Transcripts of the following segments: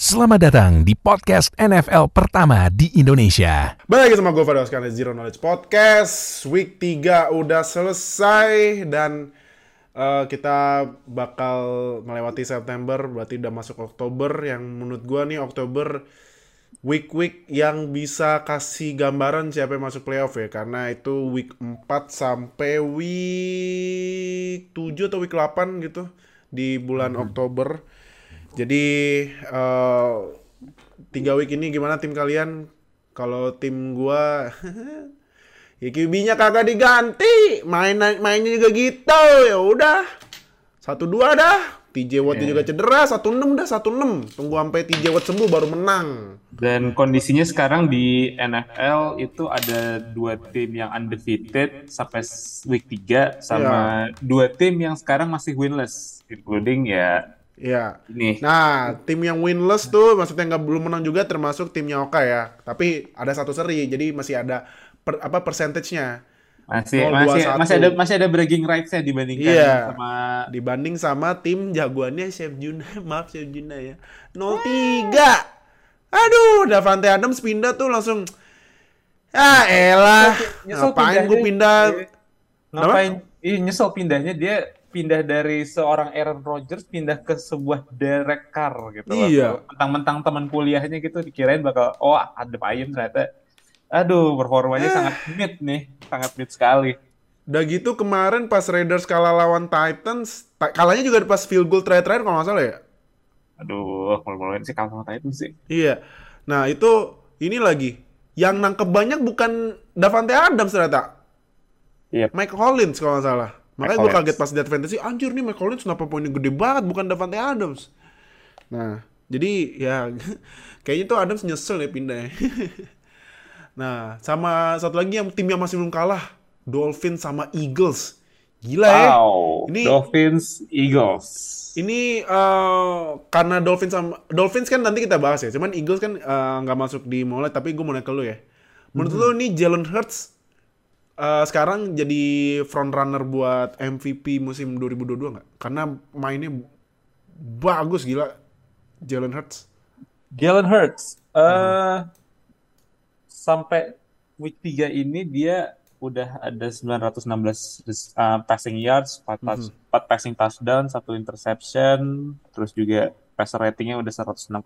Selamat datang di podcast NFL pertama di Indonesia. Balik lagi sama gue Fadil Oskan Zero Knowledge Podcast. Week 3 udah selesai Dan uh, kita bakal melewati September Berarti udah masuk Oktober. Yang menurut gue nih Oktober Week-week yang bisa kasih gambaran siapa yang masuk playoff ya. Karena itu week 4 sampai week 7 atau week 8 gitu Di bulan Oktober jadi uh, tiga week ini gimana tim kalian? Kalau tim gua ya QB-nya kagak diganti, main mainnya juga gitu. Ya udah. Satu dua dah. TJ Watt yeah. juga cedera, satu enam dah, satu enam. Tunggu sampai TJ Watt sembuh baru menang. Dan kondisinya sekarang di NFL itu ada dua tim yang undefeated sampai week 3 sama yeah. dua tim yang sekarang masih winless, including ya Iya. Ini. Nah, tim yang winless tuh maksudnya nggak belum menang juga termasuk timnya Oka ya. Tapi ada satu seri, jadi masih ada per, apa percentage-nya. Masih 0, masih 2, masih ada masih ada bragging rights-nya dibandingkan iya. sama dibanding sama tim jagoannya Chef Juna. Maaf Chef Juna ya. 03. Aduh, Davante Adams pindah tuh langsung Ah, elah. Ngapain gue pindah? Ngapain? Ih, nyesel pindahnya dia pindah dari seorang Aaron Rodgers pindah ke sebuah Derek Carr gitu iya. Mentang-mentang teman kuliahnya gitu dikirain bakal oh ada payung ternyata. Aduh, performanya eh. sangat mid nih, sangat mid sekali. Udah gitu kemarin pas Raiders kalah lawan Titans, kalahnya juga pas field goal terakhir-terakhir kalau nggak salah ya. Aduh, malu-maluin sih kalah sama Titans sih. Iya. Nah, itu ini lagi yang nangkep banyak bukan Davante Adams ternyata. Iya. Yep. Mike Hollins kalau nggak salah. Makanya gue kaget pas lihat fantasy, anjir nih Mike Collins kenapa poinnya gede banget, bukan Davante Adams. Nah, jadi ya kayaknya tuh Adams nyesel ya pindah. nah, sama satu lagi yang tim yang masih belum kalah, Dolphins sama Eagles. Gila ya. wow. ya. Ini Dolphins Eagles. Ini uh, karena Dolphins sama Dolphins kan nanti kita bahas ya. Cuman Eagles kan eh, nggak uh, masuk di mulai tapi gue mau nanya ke lu ya. Menurut hmm. lu nih Jalen Hurts uh, sekarang jadi front runner buat MVP musim 2022 nggak? Karena mainnya bagus gila Jalen Hurts. Jalen Hurts uh, hmm. sampai week 3 ini dia udah ada 916 uh, passing yards, 4, touch, hmm. 4 passing touchdown, 1 interception, terus juga passer ratingnya udah 106,5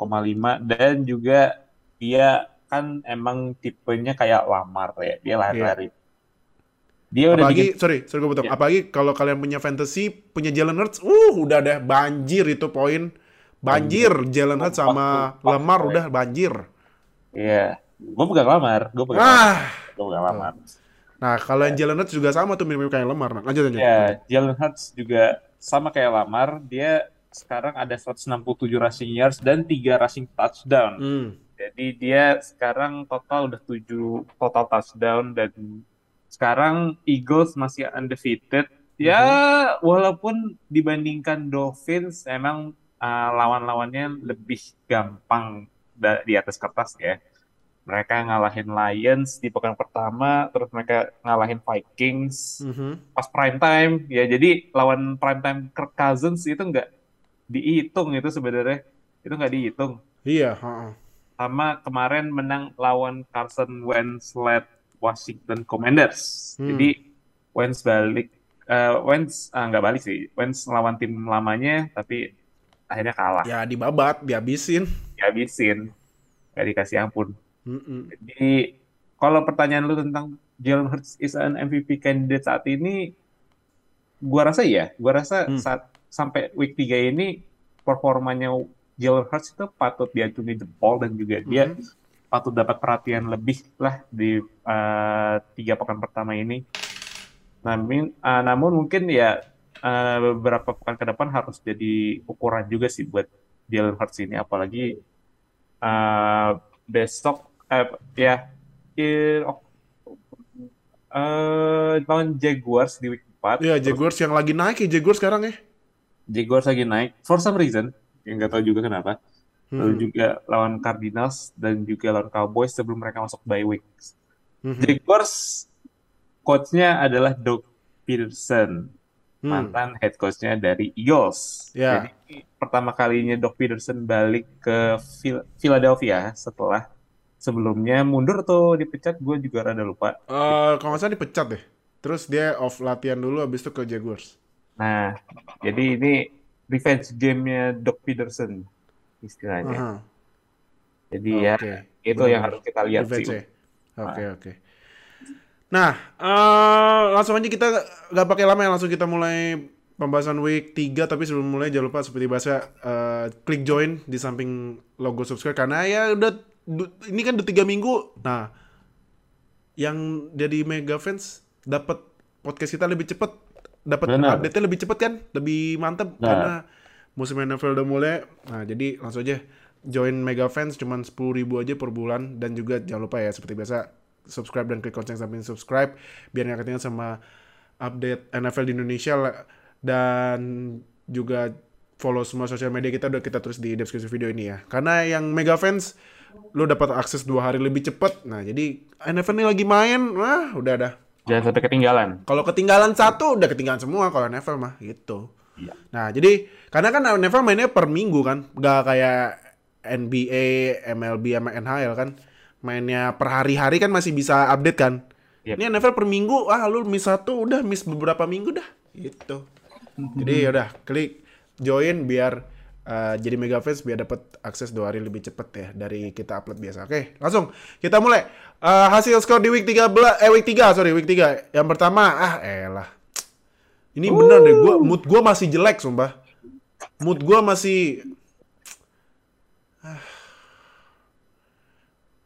dan juga dia kan emang tipenya kayak Lamar ya, dia lari-lari. Yeah dia udah apalagi, bikin... sorry, sorry gue potong. Ya. Apalagi kalau kalian punya fantasy, punya Jalen Hurts, uh udah deh banjir itu poin. Banjir, Jalen Hurts sama oh, Lamar udah banjir. Iya, gue pegang Lamar, gue pegang ah. gue pegang Lamar. Nah, kalau yang Jalen Hurts juga sama tuh mirip kayak Lamar. Nah, lanjut lanjut. Iya, Jalen Hurts juga sama kayak Lamar, dia sekarang ada 167 rushing yards dan 3 rushing touchdown. Hmm. Jadi dia sekarang total udah 7 total touchdown dan sekarang Eagles masih undefeated. Ya, mm-hmm. walaupun dibandingkan Dolphins, emang uh, lawan-lawannya lebih gampang di atas kertas ya. Mereka ngalahin Lions di pekan pertama, terus mereka ngalahin Vikings mm-hmm. pas prime time. Ya, jadi lawan prime time Kirk Cousins itu nggak dihitung itu sebenarnya. Itu nggak dihitung. Iya. Uh-uh. Sama kemarin menang lawan Carson Wentz led Washington Commanders. Hmm. Jadi Wentz balik, uh, Wentz uh, nggak balik sih, Wentz melawan tim lamanya, tapi akhirnya kalah. Ya dibabat, dihabisin. Dihabisin, gak dikasih ampun. Mm-mm. Jadi kalau pertanyaan lu tentang Jalen Hurts is an MVP candidate saat ini, gua rasa ya, gua rasa hmm. saat sampai week 3 ini performanya Jalen Hurts itu patut diacungi jempol dan juga dia hmm patut dapat perhatian lebih lah di uh, tiga pekan pertama ini. Namun, uh, namun mungkin ya uh, beberapa pekan ke depan harus jadi ukuran juga sih buat Jalen Hurts ini, apalagi uh, besok uh, ya uh, lawan Jaguars di week 4. Iya, Jaguars yang lagi naik ya Jaguars sekarang ya. Jaguars lagi naik for some reason, yang nggak tahu juga kenapa hmm. lalu juga lawan Cardinals dan juga lawan Cowboys sebelum mereka masuk bye week. Hmm. Jaguars coachnya adalah Doug Peterson. mantan head coachnya dari Eagles. Ya. Jadi pertama kalinya Doc Peterson balik ke Phil- Philadelphia setelah sebelumnya mundur atau dipecat, gue juga rada lupa. Eh, kalau nggak salah dipecat deh. Terus dia off latihan dulu, habis itu ke Jaguars. Nah, jadi ini revenge game-nya Doc Peterson istilahnya. Aha. Jadi ya Oke. itu Benar. yang harus kita lihat Revenge sih. ya? Oke oke. Nah, eh, langsung aja kita nggak pakai lama ya langsung kita mulai pembahasan week 3 tapi sebelum mulai jangan lupa seperti biasa eh, klik join di samping logo subscribe karena ya udah ini kan udah tiga minggu. Nah, yang jadi mega fans dapat podcast kita lebih cepet, dapat update-nya lebih cepet kan, lebih mantep Nah. karena musim NFL udah mulai. Nah, jadi langsung aja join mega fans cuman 10.000 ribu aja per bulan dan juga jangan lupa ya seperti biasa subscribe dan klik lonceng samping subscribe biar nggak ketinggalan sama update NFL di Indonesia dan juga follow semua sosial media kita udah kita tulis di deskripsi video ini ya karena yang mega fans lu dapat akses dua hari lebih cepet nah jadi NFL ini lagi main wah udah dah Jangan sampai ketinggalan. kalau ketinggalan satu udah ketinggalan semua kalau NFL mah gitu Iya. Nah, jadi karena kan NFL mainnya per minggu kan, nggak kayak NBA, MLB sama NHL kan. Mainnya per hari-hari kan masih bisa update kan. Yep. Ini NFL per minggu, ah lu miss satu udah miss beberapa minggu dah. Gitu. Jadi ya udah klik join biar uh, jadi mega fans biar dapat akses dua hari lebih cepet ya dari kita upload biasa. Oke, langsung kita mulai. Uh, hasil skor di week 13 eh week 3 sorry week 3. Yang pertama ah elah. Ini bener deh, gua mood gua masih jelek sumpah. Mood gua masih Ah.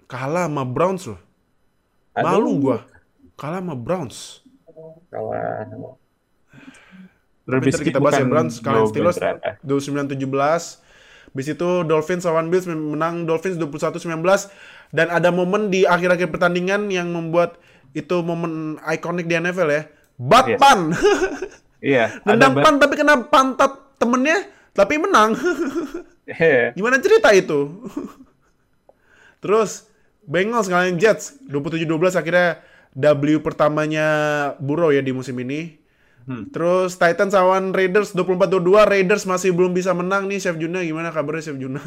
kalah sama Browns loh. Malu gua. Kalah sama Browns. Kalah. Tapi ntar kita bahas ya Browns kalian Joe Steelers beneran, ah. 29-17. Habis itu Dolphins lawan Bills menang Dolphins 21-19 dan ada momen di akhir-akhir pertandingan yang membuat itu momen ikonik di NFL ya. Bat Yes. pan. Iya, ada Nendang pan tapi kena pantat temennya tapi menang. Iya. Gimana cerita itu? Terus Bengals ngalahin Jets 27-12 akhirnya W pertamanya Burrow ya di musim ini. Hmm. Terus Titans lawan Raiders 24-22 Raiders masih belum bisa menang nih Chef Juna gimana kabarnya Chef Juna?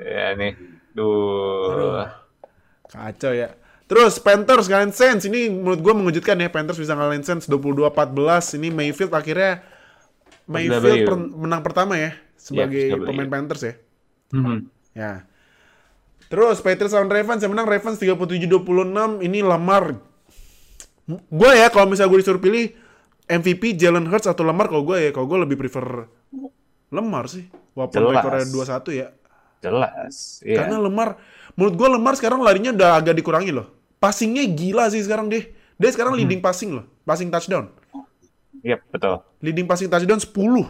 Ya nih. Duh. Kacau ya. Terus Panthers ngalahin Saints ini menurut gue mengejutkan ya Panthers bisa ngalahin Saints 22-14 ini Mayfield akhirnya Mayfield W. per- menang pertama ya sebagai Iya, W. pemain Panthers ya. Hmm. Ya. Terus Patriots lawan Ravens yang menang Ravens 37-26 ini Lamar. Gue ya kalau misalnya gue disuruh pilih MVP Jalen Hurts atau Lamar kalau gue ya kalau gue lebih prefer Lamar sih. Walaupun rekornya 2-1 ya. Jelas. Iya. Karena Lamar menurut gue Lamar sekarang larinya udah agak dikurangi loh. Passingnya gila sih sekarang deh. Dia sekarang Hmm. leading passing loh. Passing touchdown. Iya, betul. Leading passing touchdown 10.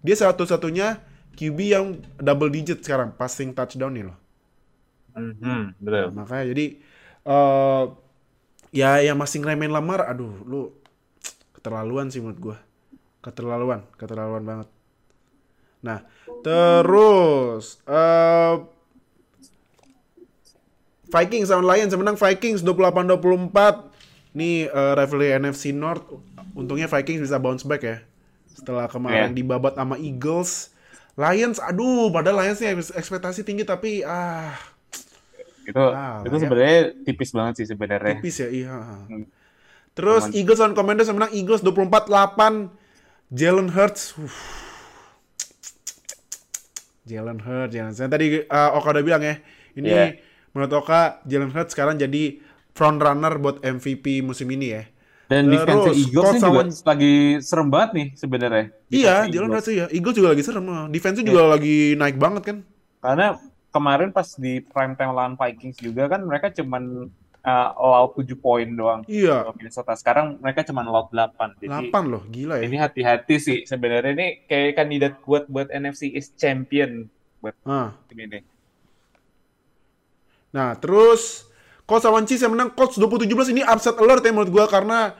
Dia satu-satunya QB yang double digit sekarang passing touchdown nih loh. Mhm, betul. Makanya jadi eh ya yang masih ngeremehin Lamar, aduh lu keterlaluan sih menurut gua. Keterlaluan, keterlaluan banget. Nah, terus eh Vikings sama Lions yang menang Vikings 28-24. Nih eh, rivalry NFC North. Untungnya Vikings bisa bounce back ya. Setelah kemarin Yeah. dibabat sama Eagles. Lions, aduh, padahal Lions nih ekspektasi tinggi tapi ah Itu Ah, itu ya. sebenarnya tipis banget sih sebenarnya. tipis ya iya. Hmm. Terus Cuman- Eagles lawan Commanders yang menang Eagles 24-8. Jalen Hurts. uff. Jalen Hurts, Jalen Hurts. Tadi uh, Oka udah bilang ya, ini Iya. Menurut Oka Jalen Hurts sekarang jadi front runner buat MVP musim ini ya. Dan Terus, defense Eagles juga lagi serem banget nih sebenarnya. Iya, Defense Jalen. Hurts iya. Eagles juga lagi serem. Defense-nya juga lagi naik banget kan. Karena kemarin pas di prime time lawan Vikings juga kan mereka cuman uh, allow 7 poin doang. Iya, Minnesota sekarang mereka cuman allow 8. Jadi 8 loh, gila ya. ini hati-hati sih sebenarnya ini kayak kandidat kuat buat NFC East Champion buat Ah. ini. Nah, terus Colts lawan Chiefs yang menang Colts 2017 ini upset alert ya menurut gua karena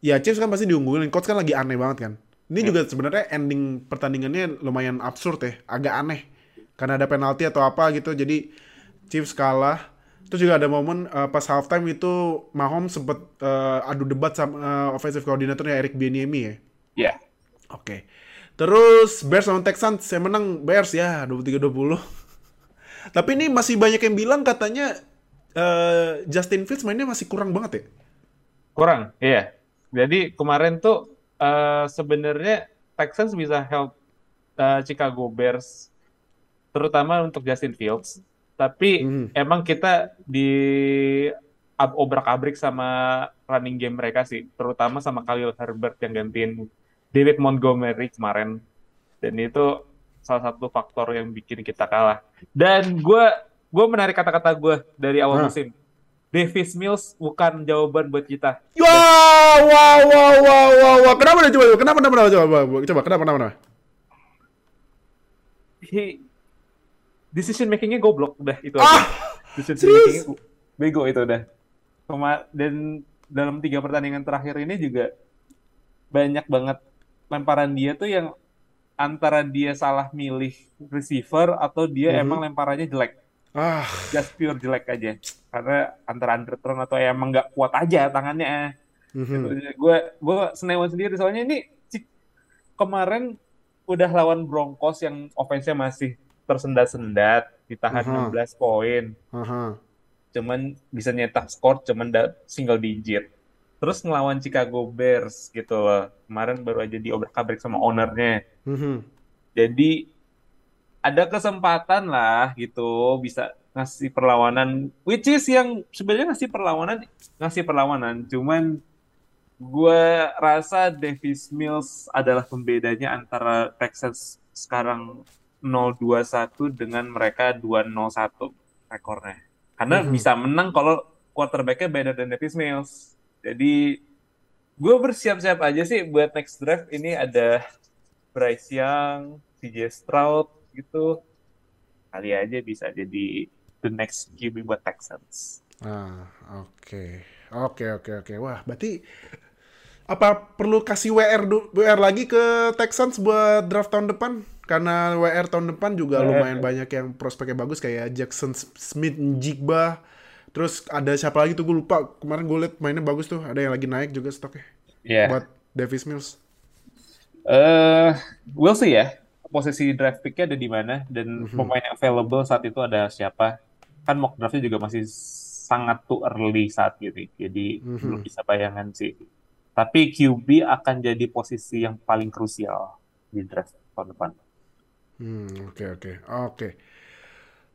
ya Chiefs kan pasti diunggulin. Colts kan lagi aneh banget kan. Ini Ya. juga sebenarnya ending pertandingannya lumayan absurd ya, agak aneh. Karena ada penalti atau apa gitu. Jadi Chiefs kalah Terus juga ada momen uh, pas halftime itu Mahomes sempet uh, adu debat sama uh, offensive coordinatornya Eric Bieniemy ya. Iya. Yeah. Oke. Terus Bears lawan Texans saya menang Bears ya 23-20. Tapi ini masih banyak yang bilang katanya uh, Justin Fields mainnya masih kurang banget ya. Kurang, iya. Jadi kemarin tuh uh, sebenarnya Texans bisa help uh, Chicago Bears terutama untuk Justin Fields tapi hmm. emang kita di obrak-abrik sama running game mereka sih, terutama sama Khalil Herbert yang gantiin David Montgomery kemarin. Dan itu salah satu faktor yang bikin kita kalah. Dan gue gue menarik kata-kata gue dari awal nah. musim. Davis Mills bukan jawaban buat kita. Wow, wow, wow, wow, wow, wow. Kenapa coba? Kenapa, kenapa, kenapa, coba, coba, kenapa, kenapa, kenapa? He, decision makingnya goblok udah itu ah, aja. Decision makingnya bego itu udah. Kema dan dalam tiga pertandingan terakhir ini juga banyak banget lemparan dia tuh yang antara dia salah milih receiver atau dia mm -hmm. emang lemparannya jelek. Ah. Just pure jelek aja. Karena antara underthrown atau emang nggak kuat aja tangannya. Mm -hmm. Gue gue senewan sendiri soalnya ini kemarin udah lawan Broncos yang offense-nya masih tersendat-sendat, ditahan uh -huh. 16 poin. Uh -huh. Cuman bisa nyetak skor cuman single digit. Terus ngelawan Chicago Bears gitu loh. Kemarin baru aja diobrak-abrik sama ownernya. -huh. Jadi ada kesempatan lah gitu bisa ngasih perlawanan which is yang sebenarnya ngasih perlawanan ngasih perlawanan cuman gue rasa Davis Mills adalah pembedanya antara Texas sekarang 0-2-1 dengan mereka 2-0-1 rekornya. Karena mm -hmm. bisa menang kalau quarterbacknya better than Davis Mills. Jadi gue bersiap-siap aja sih buat next draft ini ada Bryce Young, CJ Stroud gitu. Kali aja bisa jadi the next QB buat Texans. Ah, oke. Okay. Oke, okay, oke, okay, oke. Okay. Wah, berarti apa perlu kasih WR WR lagi ke Texans buat draft tahun depan? karena WR tahun depan juga lumayan banyak yang prospeknya bagus kayak Jackson Smith, Jigba, terus ada siapa lagi tuh gue lupa kemarin gue liat mainnya bagus tuh ada yang lagi naik juga stoknya yeah. buat Davis Mills. Eh, uh, we'll see ya posisi draft picknya ada di mana dan mm -hmm. pemain yang available saat itu ada siapa. Kan mock draftnya juga masih sangat tuh early saat gitu, jadi mm -hmm. belum bisa bayangan sih. Tapi QB akan jadi posisi yang paling krusial di draft tahun depan. Hmm, oke okay, oke. Okay. Oke. Okay.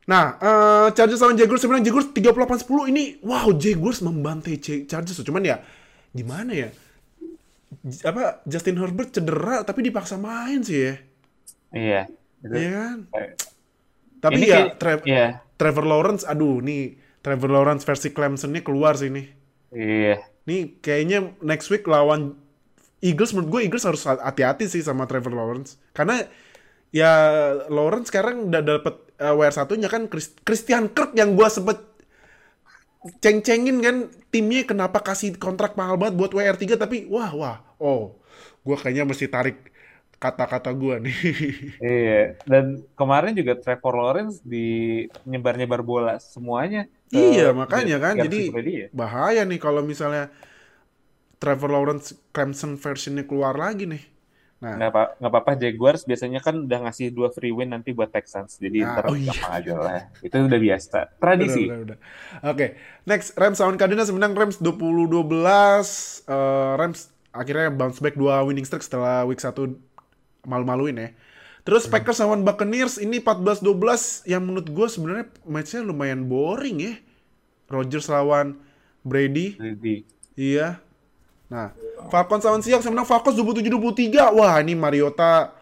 Nah, uh, Chargers lawan Jaguars sebenarnya Jaguars 38-10 ini wow, Jaguars membantai Chargers cuman ya gimana ya? Apa Justin Herbert cedera tapi dipaksa main sih ya. Iya. Iya kan? Tapi ini ya Tra yeah. Trevor Lawrence aduh nih Trevor Lawrence versi Clemson nih keluar sih nih. Iya. Nih kayaknya next week lawan Eagles menurut gue Eagles harus hati-hati sih sama Trevor Lawrence karena ya Lawrence sekarang udah dapet uh, WR satunya kan Christian Kirk yang gua sempet ceng-cengin kan timnya kenapa kasih kontrak mahal banget buat WR3 tapi wah wah oh gua kayaknya mesti tarik kata-kata gua nih. Iya, dan kemarin juga Trevor Lawrence di nyebar-nyebar bola semuanya. Iya, makanya kan jadi bahaya nih kalau misalnya Trevor Lawrence Clemson versionnya keluar lagi nih. Nah, nggak apa nggak apa-apa Jaguars biasanya kan udah ngasih dua free win nanti buat Texans. Jadi nah, ntar oh iya. aja lah. Itu udah biasa. Tradisi. Oke, okay. next Rams lawan Cardinals menang Rams 20-12. Uh, Rams akhirnya bounce back dua winning streak setelah week 1 malu-maluin ya. Terus hmm. Packers lawan Buccaneers ini 14-12 yang menurut gue sebenarnya matchnya lumayan boring ya. Rodgers lawan Brady. Brady. Iya. Nah, Falcons lawan Seahawks yang menang Falcons 27-23. Wah, ini Mariota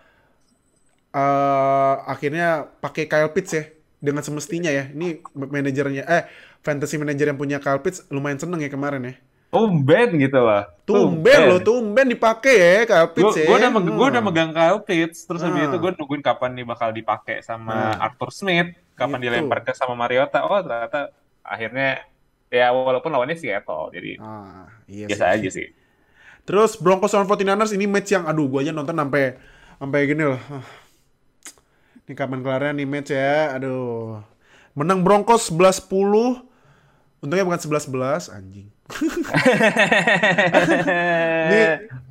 uh, akhirnya pakai Kyle Pitts ya dengan semestinya ya. Ini manajernya eh fantasy manager yang punya Kyle Pitts lumayan seneng ya kemarin ya. Tumben gitu lah. Tumben, loh, tumben dipakai ya Kyle Pitts gua, ya. Gue udah, hmm. gua udah megang Kyle Pitts, terus habis hmm. itu gue nungguin kapan nih bakal dipakai sama hmm. Arthur Smith, kapan gitu. dilempar ke sama Mariota. Oh ternyata akhirnya ya walaupun lawannya Seattle, jadi ah, iya biasa sih. aja sih. Terus Broncos lawan 49ers ini match yang aduh gue aja nonton sampai sampai gini loh. Ini kapan kelarnya nih match ya? Aduh. Menang Broncos 11-10. Untungnya bukan 11-11, anjing. Ini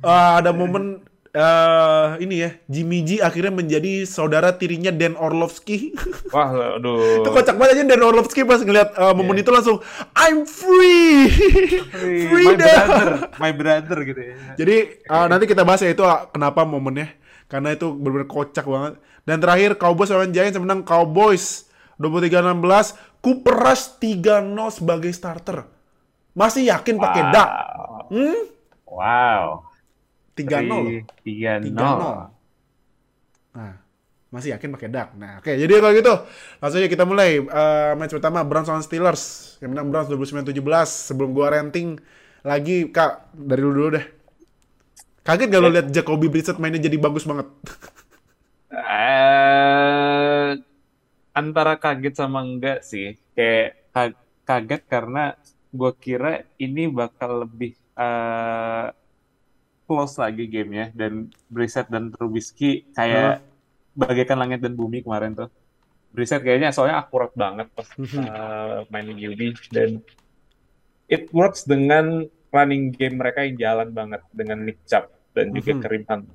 uh, ada momen uh, ini ya, Jimmy G akhirnya menjadi saudara tirinya Dan Orlovsky. Wah, aduh. itu kocak banget aja Dan Orlovsky pas ngeliat uh, momen yeah. itu langsung I'm free. free my brother, my brother gitu ya. Jadi uh, nanti kita bahas ya itu uh, kenapa momennya. Karena itu benar-benar kocak banget. Dan terakhir Cowboys lawan Giants menang Cowboys 23-16. Cooper Rush 3-0 sebagai starter. Masih yakin wow. pakai Dak? Hmm? Wow. 3-0. 3-0. Nah, masih yakin pakai Dak. Nah, oke. Okay, jadi kalau gitu, langsung aja kita mulai uh, match pertama Browns lawan Steelers. Yang menang Browns 29-17. Sebelum gua renting lagi, Kak, dari dulu dulu deh. Kaget gak lo liat Jacoby Brissett mainnya jadi bagus banget? uh, antara kaget sama enggak sih. Kayak kaget karena gue kira ini bakal lebih uh, close lagi gamenya dan Brissett dan Trubisky kayak hmm. bagaikan langit dan bumi kemarin tuh. Brissett kayaknya soalnya akurat banget pas uh, mainin QB dan it works dengan running game mereka yang jalan banget dengan Nick Chubb dan juga mm-hmm. Karim Hunt.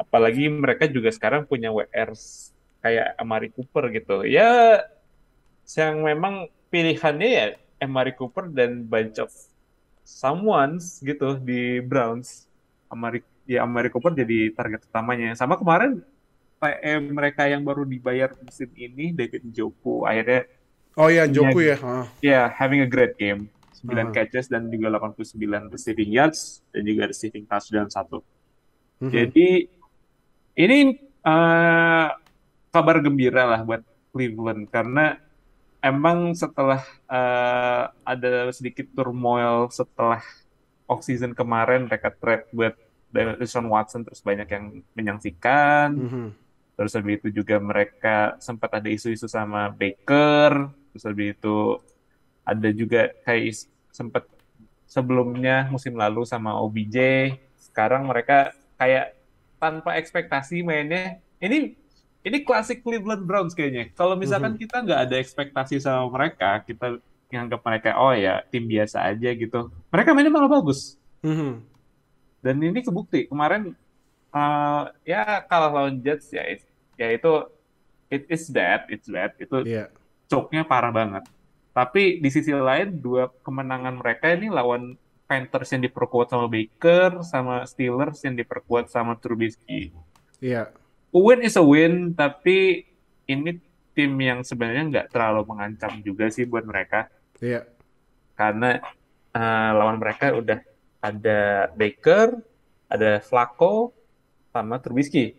Apalagi mereka juga sekarang punya WR kayak Amari Cooper gitu. Ya yang memang pilihannya ya Amari Cooper dan bunch of someone's gitu di Browns. Amari ya Amari Cooper jadi target utamanya. Sama kemarin PM mereka yang baru dibayar musim ini David Njoku akhirnya Oh iya Njoku ya. Ya, yeah, having a great game. 9 uh. catches dan juga 89 receiving yards dan juga receiving touchdown satu. Uh-huh. Jadi ini uh, kabar gembira lah buat Cleveland karena emang setelah uh, ada sedikit turmoil setelah off season kemarin mereka trade buat Deshaun Watson terus banyak yang menyaksikan. Uh-huh. Terus lebih itu juga mereka sempat ada isu-isu sama Baker. Terus lebih itu ada juga kayak sempat sebelumnya musim lalu sama OBJ sekarang mereka kayak tanpa ekspektasi mainnya ini ini klasik Cleveland Browns kayaknya kalau misalkan mm-hmm. kita nggak ada ekspektasi sama mereka kita nganggap mereka oh ya tim biasa aja gitu mereka mainnya malah bagus mm-hmm. dan ini kebukti kemarin uh, ya kalah lawan Jets ya ya itu it is bad it's bad itu yeah. coknya parah banget tapi di sisi lain dua kemenangan mereka ini lawan Panthers yang diperkuat sama Baker, sama Steelers yang diperkuat sama Trubisky. Iya. Yeah. win is a win, tapi ini tim yang sebenarnya nggak terlalu mengancam juga sih buat mereka. Iya. Yeah. Karena uh, lawan mereka udah ada Baker, ada Flacco, sama Trubisky.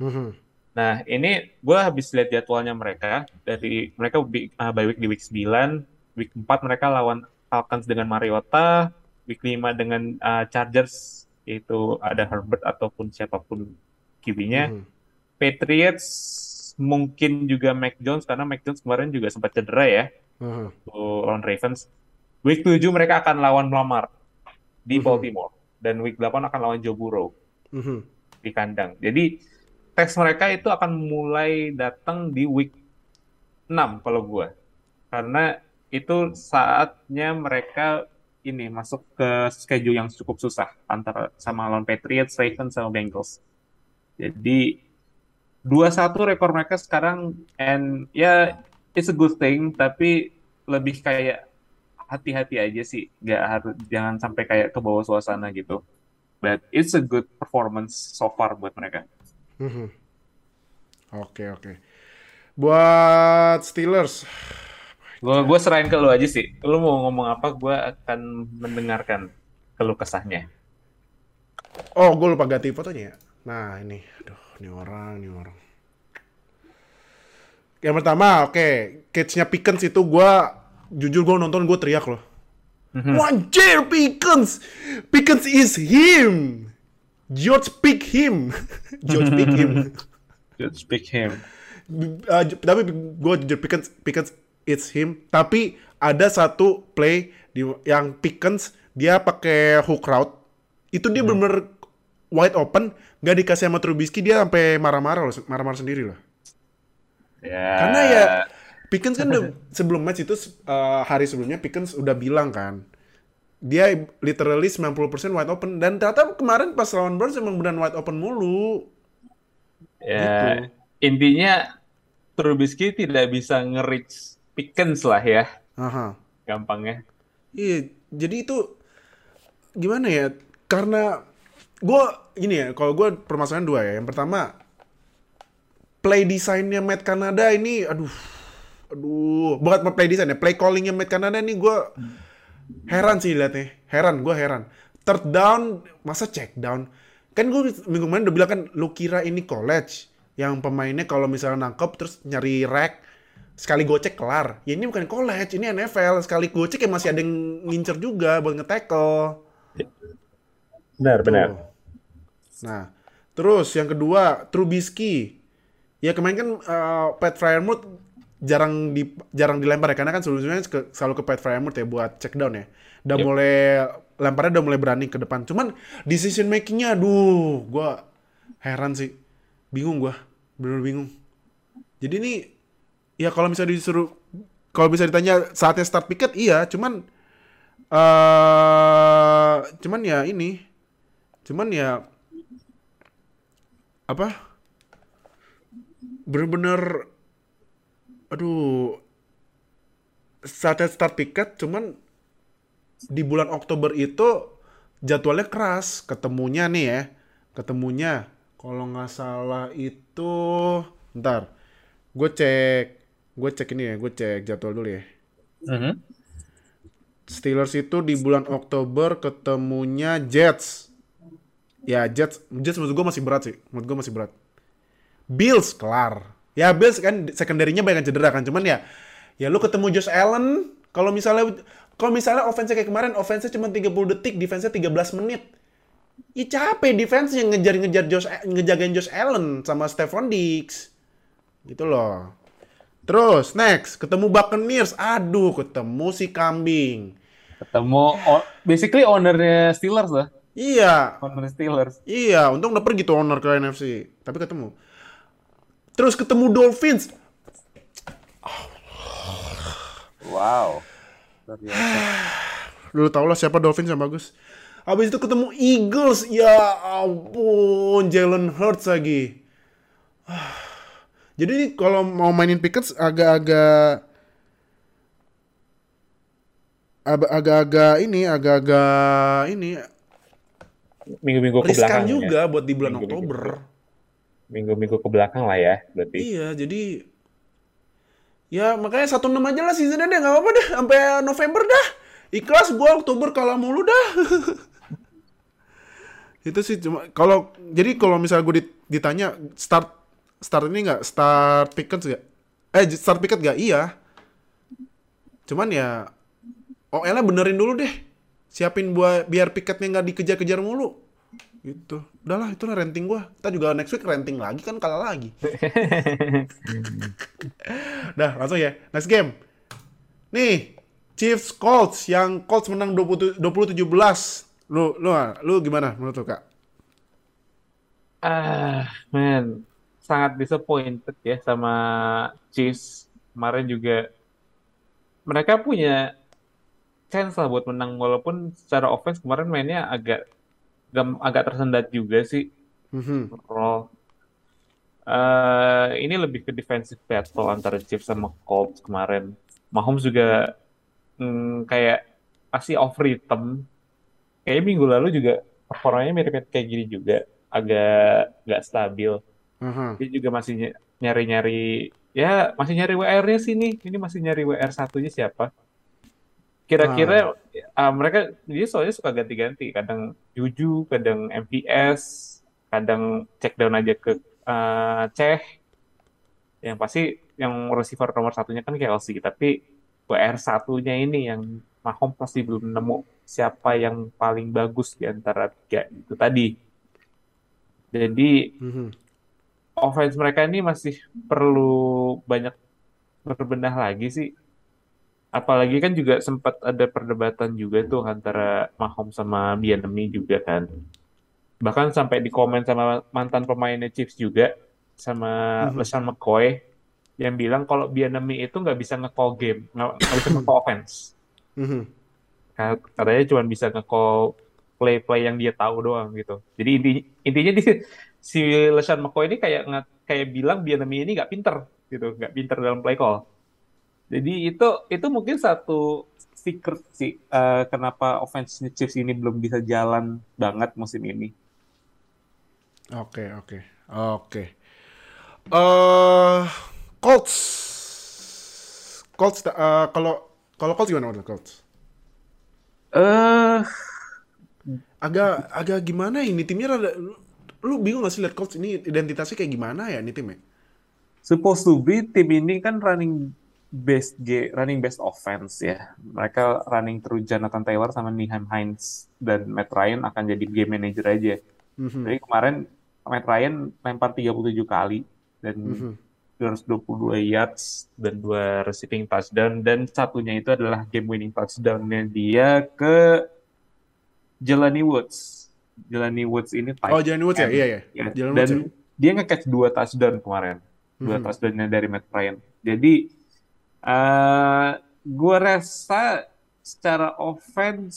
Mm -hmm. Nah, ini gue habis lihat jadwalnya mereka dari mereka uh, by week di week 9, week 4 mereka lawan Falcons dengan Mariota, week 5 dengan uh, Chargers itu ada Herbert ataupun siapa pun QB-nya. Hmm. Patriots mungkin juga Mac Jones karena Mac Jones kemarin juga sempat cedera ya. Hmm. lawan Ravens. Week 7 mereka akan lawan Lamar di hmm. Baltimore dan week 8 akan lawan Joe Burrow. Hmm. di kandang. Jadi tes mereka itu akan mulai datang di week 6 kalau gue. Karena itu saatnya mereka ini masuk ke schedule yang cukup susah antara sama lawan Patriots, Ravens sama Bengals. Jadi 2-1 rekor mereka sekarang and ya yeah, it's a good thing tapi lebih kayak hati-hati aja sih, nggak harus jangan sampai kayak ke bawah suasana gitu. But it's a good performance so far buat mereka. Mhm. Oke oke. Buat Steelers. Gue gue serahin ke lu aja sih. Lu mau ngomong apa? Gue akan mendengarkan keluh kesahnya. Oh, gue lupa ganti fotonya ya. Nah ini, aduh, ini orang, ini orang. Yang pertama, oke, okay. catch-nya Pickens itu gue, jujur gue nonton gue teriak loh. Mm-hmm. Wajir Pickens, Pickens is him. George pick him. George pick him. George pick him. Uh, tapi gue jujur Pickens, Pickens it's him. Tapi ada satu play di yang Pickens dia pakai hook route. Itu dia hmm. bener-bener wide open, gak dikasih sama Trubisky dia sampai marah-marah loh, marah-marah sendiri loh. Yeah. Karena ya Pickens kan udah, sebelum match itu uh, hari sebelumnya Pickens udah bilang kan dia literally 90% wide open dan ternyata kemarin pas lawan Browns emang benar wide open mulu. Ya, gitu. intinya Trubisky tidak bisa nge-reach Pickens lah ya. Aha. Gampangnya. Iya, jadi itu gimana ya? Karena gue gini ya, kalau gue permasalahan dua ya. Yang pertama, play desainnya Matt Canada ini, aduh, aduh, bukan play design ya, play callingnya Matt Canada ini gue heran sih liatnya, heran, gue heran. Third down, masa check down? Kan gue minggu kemarin udah bilang kan, lu kira ini college, yang pemainnya kalau misalnya nangkep terus nyari rack, sekali gocek kelar. Ya ini bukan college, ini NFL. Sekali gocek ya masih ada yang ngincer juga buat nge-tackle. Benar, benar. Nah, terus yang kedua, Trubisky. Ya kemarin kan uh, Pat Fryermuth jarang di jarang dilempar ya karena kan sebelumnya ke, selalu ke Pat Fryermuth ya buat check down ya. Udah yep. mulai lemparnya udah mulai berani ke depan. Cuman decision makingnya aduh, gua heran sih. Bingung gua. Bener bingung. Jadi ini ya kalau misalnya disuruh kalau bisa ditanya saatnya start picket iya cuman uh, cuman ya ini cuman ya apa bener-bener aduh saatnya start picket cuman di bulan Oktober itu jadwalnya keras ketemunya nih ya ketemunya kalau nggak salah itu ntar gue cek gue cek ini ya, gue cek jadwal dulu ya. Uh -huh. Steelers itu di bulan Oktober ketemunya Jets. Ya Jets, Jets menurut gue masih berat sih, menurut gue masih berat. Bills kelar. Ya Bills kan sekunderinya banyak cedera kan, cuman ya ya lu ketemu Josh Allen, kalau misalnya kalau misalnya offense kayak kemarin, offense cuma 30 detik, defense-nya 13 menit. Ya capek defense yang ngejar-ngejar Josh ngejagain Josh Allen sama Stephon Diggs. Gitu loh. Terus next ketemu Buccaneers, aduh ketemu si kambing. Ketemu basically ownernya Steelers lah. Iya. Owner Steelers. Iya, untung udah pergi tuh owner ke NFC, tapi ketemu. Terus ketemu Dolphins. Wow. Lu tau lah siapa Dolphins yang bagus. Abis itu ketemu Eagles, ya ampun, Jalen Hurts lagi. Jadi ini kalau mau mainin Pickens agak-agak agak-agak ini agak-agak ini minggu-minggu ke belakang juga ya. buat di bulan minggu, Oktober. Minggu-minggu ke belakang lah ya berarti. Iya, jadi ya makanya satu enam aja lah seasonnya deh nggak apa-apa deh sampai November dah. Ikhlas gua Oktober kalah mulu dah. itu sih cuma kalau jadi kalau misalnya gue ditanya start start ini nggak start picket nggak eh start picket nggak iya cuman ya oh Ella benerin dulu deh siapin buat biar piketnya nggak dikejar-kejar mulu gitu. Udahlah itulah renting gua. Kita juga next week renting lagi kan kalah lagi. Dah langsung ya. Next game. Nih Chiefs Colts yang Colts menang 20 20 17 lu lu lu gimana menurut lu kak? Ah man. Sangat disappointed ya sama Chiefs. Kemarin juga mereka punya chance lah buat menang walaupun secara offense kemarin mainnya agak agak tersendat juga sih mm-hmm. Uh, ini lebih ke defensive battle antara Chiefs sama Colts kemarin. Mahomes juga mm, kayak pasti off rhythm. Kayaknya minggu lalu juga performanya mirip-mirip kayak gini juga, agak nggak stabil. Uh-huh. Dia juga masih nyari-nyari ya masih nyari WR-nya sih nih. Ini masih nyari WR satunya siapa? Kira-kira uh. uh, mereka dia soalnya suka ganti-ganti, kadang Juju, kadang MVS, kadang check down aja ke uh, Ceh. Yang pasti yang receiver nomor satunya kan Kelsey, tapi WR satunya ini yang Mahomes pasti belum nemu siapa yang paling bagus di antara tiga itu tadi. Jadi mm -hmm offense mereka ini masih perlu banyak berbenah lagi sih. Apalagi kan juga sempat ada perdebatan juga tuh antara Mahomes sama Bianemi juga kan. Bahkan sampai di komen sama mantan pemainnya Chiefs juga sama mm-hmm. LeSean McCoy yang bilang kalau Bianemi itu nggak bisa nge-call game, nggak bisa nge-call offense. Mhm. Katanya cuma bisa nge-call play-play yang dia tahu doang gitu. Jadi inti, intinya di, si LeSean McCoy ini kayak kayak bilang Bianemi ini nggak pinter gitu, nggak pinter dalam play call. Jadi itu itu mungkin satu secret sih uh, kenapa offense Chiefs ini belum bisa jalan banget musim ini. Oke, okay, oke. Okay. Oke. Eh Colts. Colts uh, kalau kalau Colts gimana menurut Colts? Eh uh, agak agak gimana ini timnya rada lu bingung gak sih lihat Colts ini identitasnya kayak gimana ya ini timnya? Supposed to be tim ini kan running best G, running best offense ya. Mereka running through Jonathan Taylor sama Nihan Hines dan Matt Ryan akan jadi game manager aja. Mm-hmm. Jadi kemarin Matt Ryan lempar 37 kali dan mm-hmm. 222 yards dan dua receiving touchdown dan satunya itu adalah game winning touchdownnya dia ke Jelani Woods. Jelani Woods ini tight Oh, Jelani Woods ya? Iya, iya. Ya. Dan Woods, ya? dia nge-catch dua touchdown kemarin. Dua hmm. touchdownnya dari Matt Ryan. Jadi, eh, gue rasa secara offense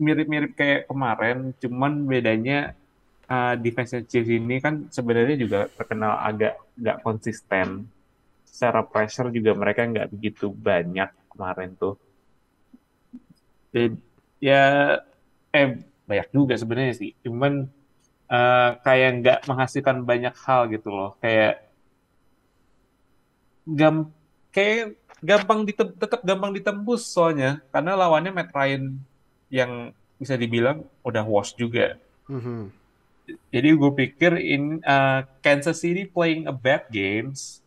mirip-mirip kayak kemarin, cuman bedanya uh, defense Chiefs ini kan sebenarnya juga terkenal agak nggak konsisten. Secara pressure juga mereka nggak begitu banyak kemarin tuh. Jadi, ya eh banyak juga sebenarnya sih cuman uh, kayak nggak menghasilkan banyak hal gitu loh kayak gam kayak gampang ditem tetap gampang ditembus soalnya karena lawannya Matt Ryan yang bisa dibilang udah wash juga mm-hmm. jadi gue pikir in uh, Kansas City playing a bad games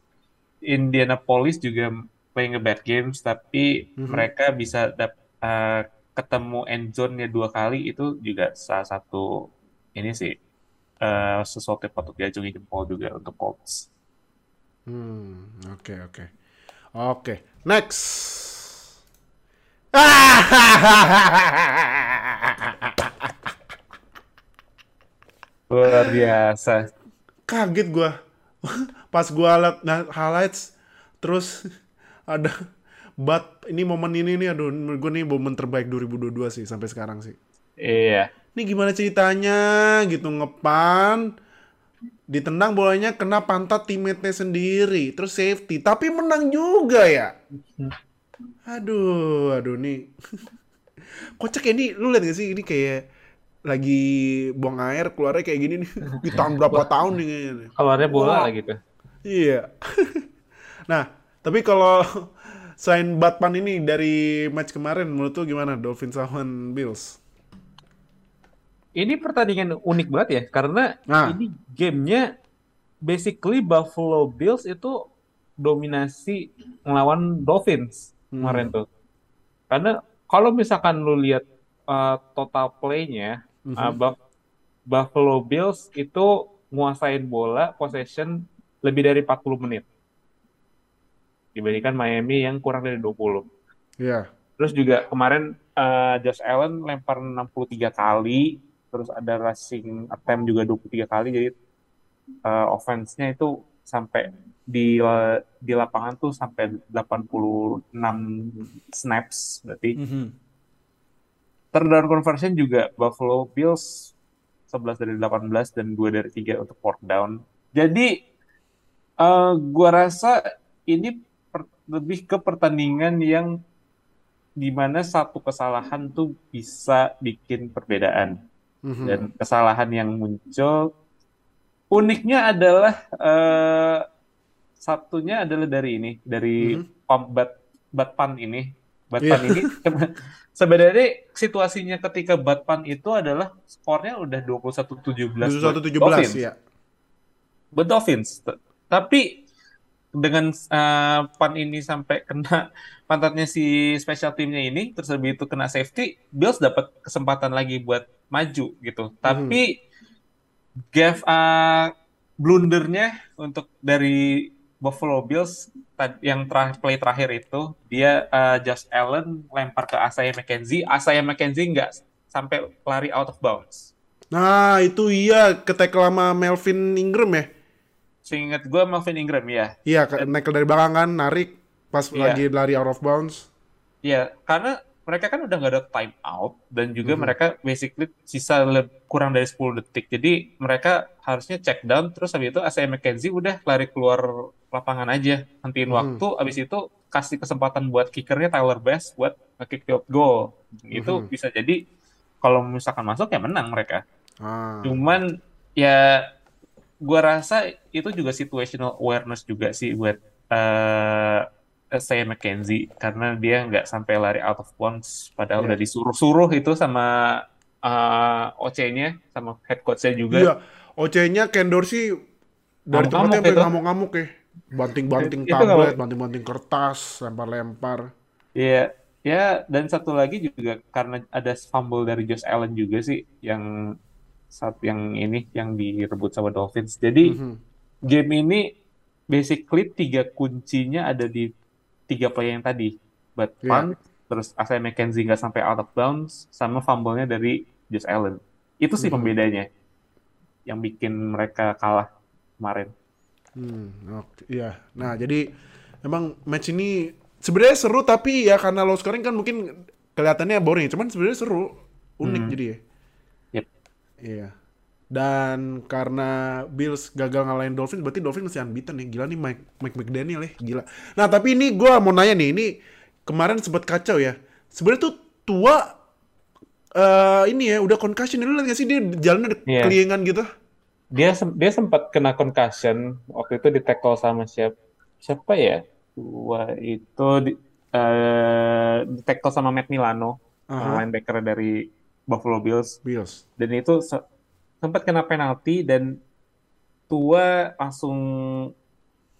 Indianapolis juga playing a bad games tapi mm-hmm. mereka bisa dap, uh, ketemu end zone-nya dua kali itu juga salah satu ini sih uh, sesuatu yang patut diajungi jempol juga untuk Colts. Hmm, oke okay, oke. Okay. Oke, okay. next. Luar biasa. Kaget gue. Pas gue liat highlights, terus ada But ini momen ini nih aduh gue nih momen terbaik 2022 sih sampai sekarang sih. Iya. Ini gimana ceritanya gitu ngepan ditendang bolanya kena pantat teammate-nya sendiri terus safety tapi menang juga ya. Aduh, aduh nih. Kocak ini lu lihat gak sih ini kayak lagi buang air keluarnya kayak gini nih di tahun berapa tahun nih kayaknya. Keluarnya bola wow. gitu. Iya. nah, tapi kalau selain Batman ini dari match kemarin menurut lu gimana Dolphins lawan Bills? Ini pertandingan unik banget ya karena nah. ini gamenya basically Buffalo Bills itu dominasi melawan Dolphins hmm. kemarin tuh. Karena kalau misalkan lu lihat uh, total play-nya mm -hmm. uh, Buffalo Bills itu nguasain bola possession lebih dari 40 menit dibandingkan Miami yang kurang dari 20. Iya. Yeah. Terus juga kemarin uh, Josh Allen lempar 63 kali, terus ada rushing attempt juga 23 kali, jadi uh, offense-nya itu sampai di di lapangan tuh sampai 86 snaps berarti. Mm -hmm. Third down conversion juga Buffalo Bills 11 dari 18 dan 2 dari 3 untuk fourth down. Jadi uh, gua rasa ini lebih ke pertandingan yang di mana satu kesalahan tuh bisa bikin perbedaan mm-hmm. dan kesalahan yang muncul uniknya adalah uh, satunya adalah dari ini dari mm-hmm. pump bat batpan ini batpan yeah. ini sebenarnya situasinya ketika batpan itu adalah skornya udah 21-17 21-17 ya buat Dolphins tapi dengan uh, pan ini sampai kena pantatnya si special teamnya ini terus lebih itu kena safety Bills dapat kesempatan lagi buat maju gitu hmm. tapi Gav uh, blundernya untuk dari Buffalo Bills yang terakhir play terakhir itu dia uh, Josh Allen lempar ke Asaya McKenzie Asaya McKenzie nggak sampai lari out of bounds nah itu iya ketek lama Melvin Ingram ya Seingat gue Melvin Ingram ya. Iya, naik dari belakang kan, narik pas Iya. lagi lari out of bounds. Iya, karena mereka kan udah nggak ada time out dan juga Mhm. mereka basically sisa kurang dari 10 detik. Jadi mereka harusnya check down terus habis itu Isaiah McKenzie udah lari keluar lapangan aja, hentiin Mhm. waktu, habis itu kasih kesempatan buat kickernya Tyler Bass buat nge-kick field goal. Itu Mhm. bisa jadi kalau misalkan masuk ya menang mereka. Ah. Cuman ya gua rasa itu juga situational awareness juga sih buat eh saya McKenzie karena dia nggak sampai lari out of bounds padahal Iya. udah disuruh-suruh itu sama eh, OC-nya sama head coach-nya juga. Iya, OC-nya Ken Dorsey dari tempatnya sampai ngamuk-ngamuk ya. Banting-banting tablet, banting-banting kertas, lempar-lempar. Iya, ya dan satu lagi juga karena ada fumble dari Josh Allen juga sih yang saat yang ini yang direbut sama Dolphins. Jadi Mhm. game ini basically tiga kuncinya ada di tiga play yang tadi. But Iya. punt, terus Isaiah McKenzie nggak sampai out of bounds, sama fumble-nya dari Josh Allen. Itu sih Mhm. pembedanya yang bikin mereka kalah kemarin. Hmm, oke, iya. Nah, jadi emang match ini sebenarnya seru tapi ya karena low scoring kan mungkin kelihatannya boring, cuman sebenarnya seru, unik Hmm. jadi ya. Yep. Iya. Dan karena Bills gagal ngalahin Dolphins, berarti Dolphins masih unbeaten nih. Gila nih Mike, Mike McDaniel ya, gila. Nah, tapi ini gua mau nanya nih, ini kemarin sempat kacau ya. Sebenarnya tuh tua eh ini ya udah concussion lu lihat gak sih dia jalannya ada Iya. keliengan gitu. Dia dia sempat kena concussion waktu itu di tackle sama siapa? Siapa ya? Wah, itu di, eh, di tackle sama Matt Milano, Aha. linebacker dari Buffalo Bills. Bills. dan itu sempat kena penalti dan tua langsung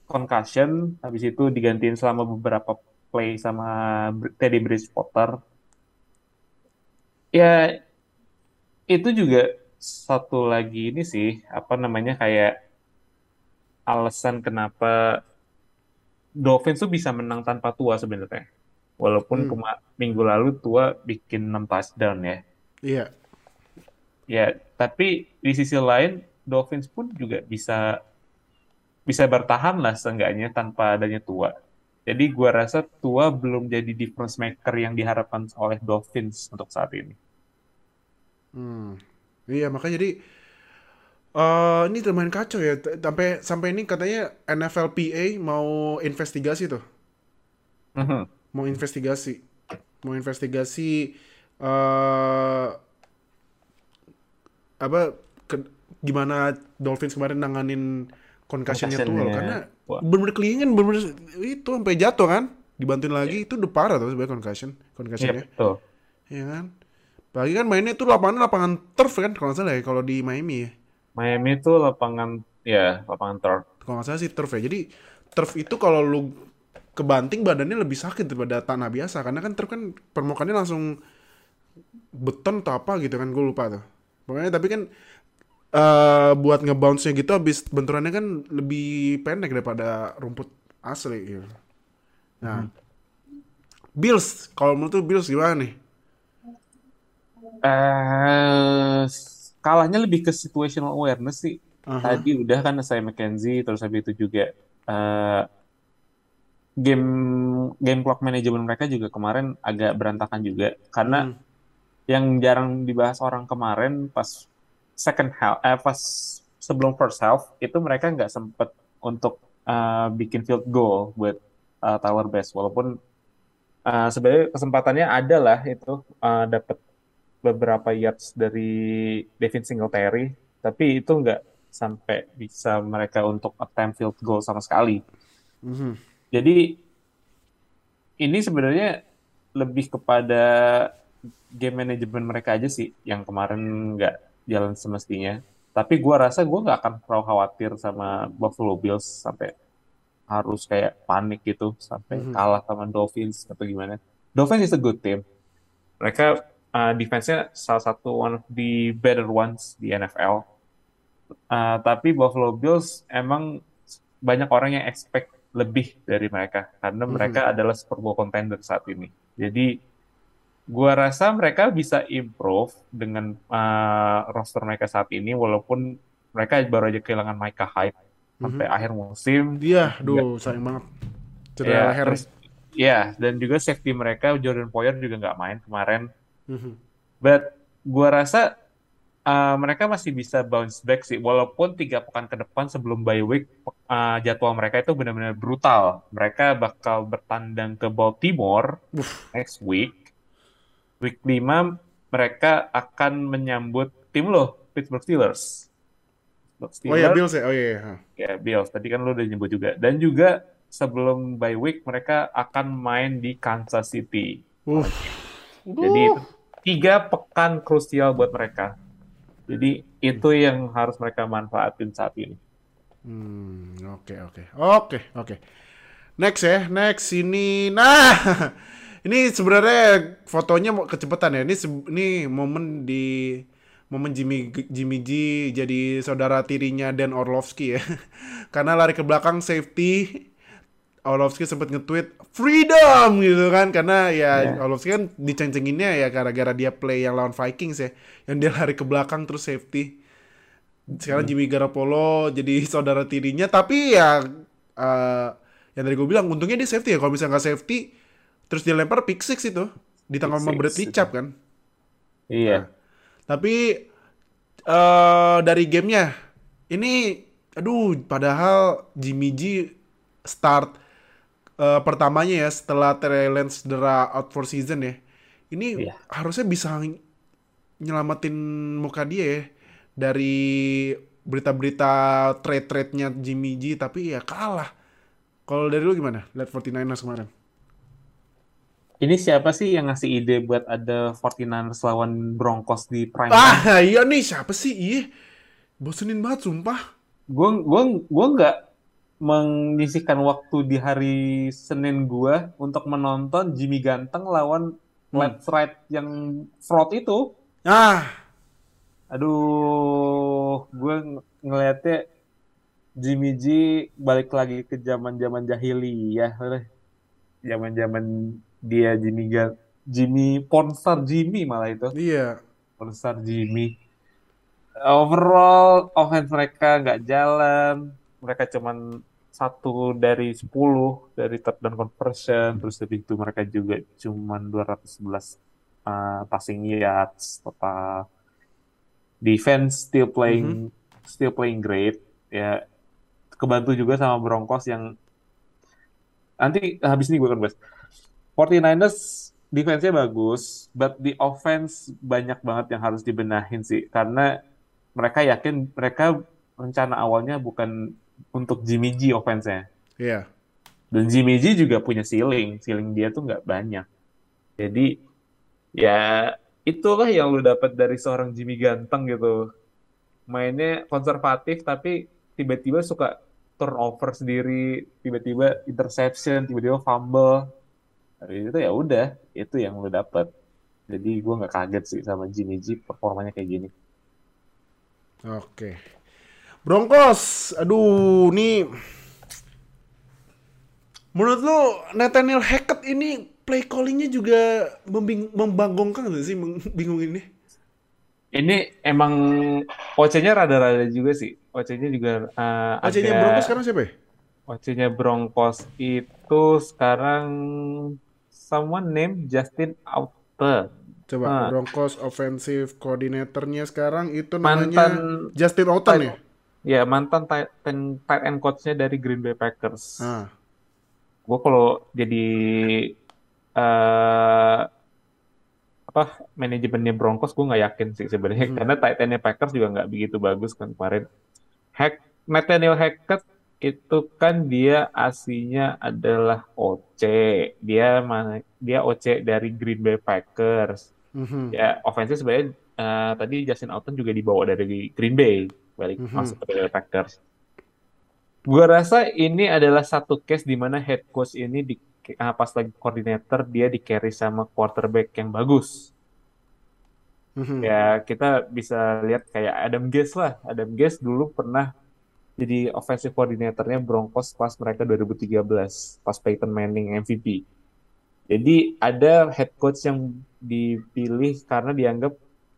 concussion habis itu digantiin selama beberapa play sama Teddy Bridgewater ya itu juga satu lagi ini sih apa namanya kayak alasan kenapa Dolphins tuh bisa menang tanpa tua sebenarnya walaupun Hmm. minggu lalu tua bikin 6 touchdown ya Iya. Ya, tapi di sisi lain Dolphins pun juga bisa bisa bertahan lah seenggaknya tanpa adanya Tua. Jadi gua rasa Tua belum jadi difference maker yang diharapkan oleh Dolphins untuk saat ini. Hmm. Iya makanya jadi eh ini lumayan kacau ya sampai sampai ini katanya NFLPA mau investigasi tuh Mhm. mau investigasi mau investigasi eh apa ke- gimana Dolphins kemarin nanganin concussionnya tuh Concussionnya. karena bener-bener kelingan bener-bener itu sampai jatuh kan? Dibantuin lagi itu udah parah tuh sebenarnya concussion Iya, concussionnya betul. ya kan? Apalagi kan mainnya itu lapangan lapangan turf kan kalau nggak salah ya kalau di Miami ya. Miami itu lapangan ya, lapangan turf. kalau nggak salah sih turf ya. Jadi turf itu kalau lu kebanting badannya lebih sakit daripada tanah biasa. Karena kan turf kan permukaannya langsung beton atau apa gitu kan gue lupa tuh pokoknya tapi kan eh buat ngebounce-nya gitu habis benturannya kan lebih pendek daripada rumput asli gitu. nah Bills kalau menurut lu Bills gimana nih Eh, kalahnya lebih ke situational awareness sih. Aha. Tadi udah kan saya McKenzie, terus habis itu juga eh, game game clock management mereka juga kemarin agak berantakan juga karena Hmm. Yang jarang dibahas orang kemarin pas second half, eh, pas sebelum first half itu mereka nggak sempet untuk eh, bikin field goal buat eh, Tyler Bass walaupun eh, sebenarnya kesempatannya ada lah itu eh, dapat beberapa yards dari Devin Singletary tapi itu nggak sampai bisa mereka untuk attempt field goal sama sekali. Mhm. Jadi ini sebenarnya lebih kepada game management mereka aja sih yang kemarin nggak jalan semestinya. Tapi gua rasa gua nggak akan terlalu khawatir sama Buffalo Bills sampai harus kayak panik gitu sampai Mhm. kalah sama Dolphins atau gimana. Dolphins is a good team. Mereka uh, defense-nya salah satu one of the better ones di NFL. Uh, tapi Buffalo Bills emang banyak orang yang expect lebih dari mereka karena Mhm. mereka adalah Super Bowl contender saat ini. Jadi gua rasa mereka bisa improve dengan uh, roster mereka saat ini walaupun mereka baru aja kehilangan Micah Hyde sampai akhir musim. Iya, duh sayang banget. Cedera Ya, leher. terus ya dan juga safety mereka Jordan Poyer juga nggak main kemarin. Mhm. But gua rasa uh, mereka masih bisa bounce back sih, walaupun tiga pekan ke depan sebelum bye week uh, jadwal mereka itu benar-benar brutal. Mereka bakal bertandang ke Baltimore next week. Week 5 mereka akan menyambut tim lo, Pittsburgh Steelers. Pittsburgh Oh ya Steelers, Bills ya. Oh iya. iya. ya Bills. Tadi kan lo udah nyebut juga. Dan juga sebelum bye week mereka akan main di Kansas City. Uh. Jadi itu tiga pekan krusial buat mereka. Jadi itu yang harus mereka manfaatin saat ini. Hmm, oke oke. Oke, oke. Next ya, next ini. Nah, ini sebenarnya fotonya mau kecepatan ya. Ini ini momen di momen Jimmy Jimmy G jadi saudara tirinya Dan Orlovsky ya. Karena lari ke belakang safety Orlovsky sempat nge-tweet freedom! gitu kan. Karena ya Iya. Orlovsky kan diceng-cenginnya ya gara-gara dia play yang lawan Vikings ya. Yang dia lari ke belakang terus safety. Sekarang Jimmy Garoppolo jadi saudara tirinya. Tapi ya eh yang tadi gue bilang untungnya dia safety ya. Kalau misalnya nggak safety terus dia lempar pick six itu di tengah sama Bradley. Chubb kan Iya. tapi eh dari gamenya ini aduh padahal Jimmy G start eh, pertamanya ya setelah Trey Lance cedera out for season ya ini Iya. harusnya bisa nyelamatin muka dia ya dari berita-berita trade-trade-nya Jimmy G tapi ya kalah. Kalau dari lu gimana? Lihat 49ers kemarin. Ini siapa sih yang ngasih ide buat ada 49ers lawan Broncos di prime? Ah, iya nih siapa sih? Iya. Bosenin banget sumpah. Gue gue gue nggak menyisihkan waktu di hari Senin gue untuk menonton Jimmy Ganteng lawan Let's Ride yang fraud itu. Ah, Aduh, gue ng- ngeliatnya Jimmy G balik lagi ke zaman-zaman jahiliyah, udah. Zaman-zaman dia Jimmy Ga Jimmy Pornstar Jimmy malah itu, iya. Pornstar Jimmy. Overall offense mereka nggak jalan, mereka cuman satu dari 10 dari third down conversion, terus habis itu mereka juga cuman 211 uh, passing yards total. Defense still playing still playing great. Ya kebantu juga sama Broncos yang nanti habis ini gue akan bahas 49ers defense-nya bagus but the offense banyak banget yang harus dibenahin sih. Karena mereka yakin mereka rencana awalnya bukan untuk Jimmy G offense-nya. Iya. dan Jimmy G juga punya ceiling. Ceiling dia tuh nggak banyak. Jadi ya itulah yang lu dapat dari seorang Jimmy ganteng gitu. Mainnya konservatif tapi tiba-tiba suka turnover sendiri tiba-tiba interception tiba-tiba fumble Habis itu ya udah itu yang lu dapat jadi gua nggak kaget sih sama Jimmy G performanya kayak gini Oke. Broncos, aduh, nih menurut lu Nathaniel Hackett ini play callingnya juga membing membanggongkan nggak sih, bingung ini? ini emang OC-nya rada-rada juga sih OC-nya juga uh, OC-nya agak- Broncos sekarang siapa ya? OC-nya Broncos itu sekarang someone named Justin Auter. Coba Ah. Broncos offensive coordinatornya sekarang itu namanya Mantan Justin Outen ya? ya mantan tight end, tight end coach-nya dari Green Bay Packers. Ah. Gue kalau jadi eh apa manajemennya Broncos gue nggak yakin sih sebenarnya Hmm. karena tight end-nya Packers juga nggak begitu bagus kan kemarin. Hack Nathaniel Hackett itu kan dia aslinya adalah OC. Dia dia OC dari Green Bay Packers. Mhm. Ya, offense sebenarnya eh, tadi Justin Alton juga dibawa dari Green Bay balik Mhm. masuk ke Green Bay Packers. Gua rasa ini adalah satu case di mana head coach ini di ah, pas lagi koordinator dia di carry sama quarterback yang bagus. Mhm. Ya, kita bisa lihat kayak Adam Gase lah. Adam Gase dulu pernah jadi offensive coordinatornya Broncos pas mereka 2013, pas Peyton Manning MVP. Jadi ada head coach yang dipilih karena dianggap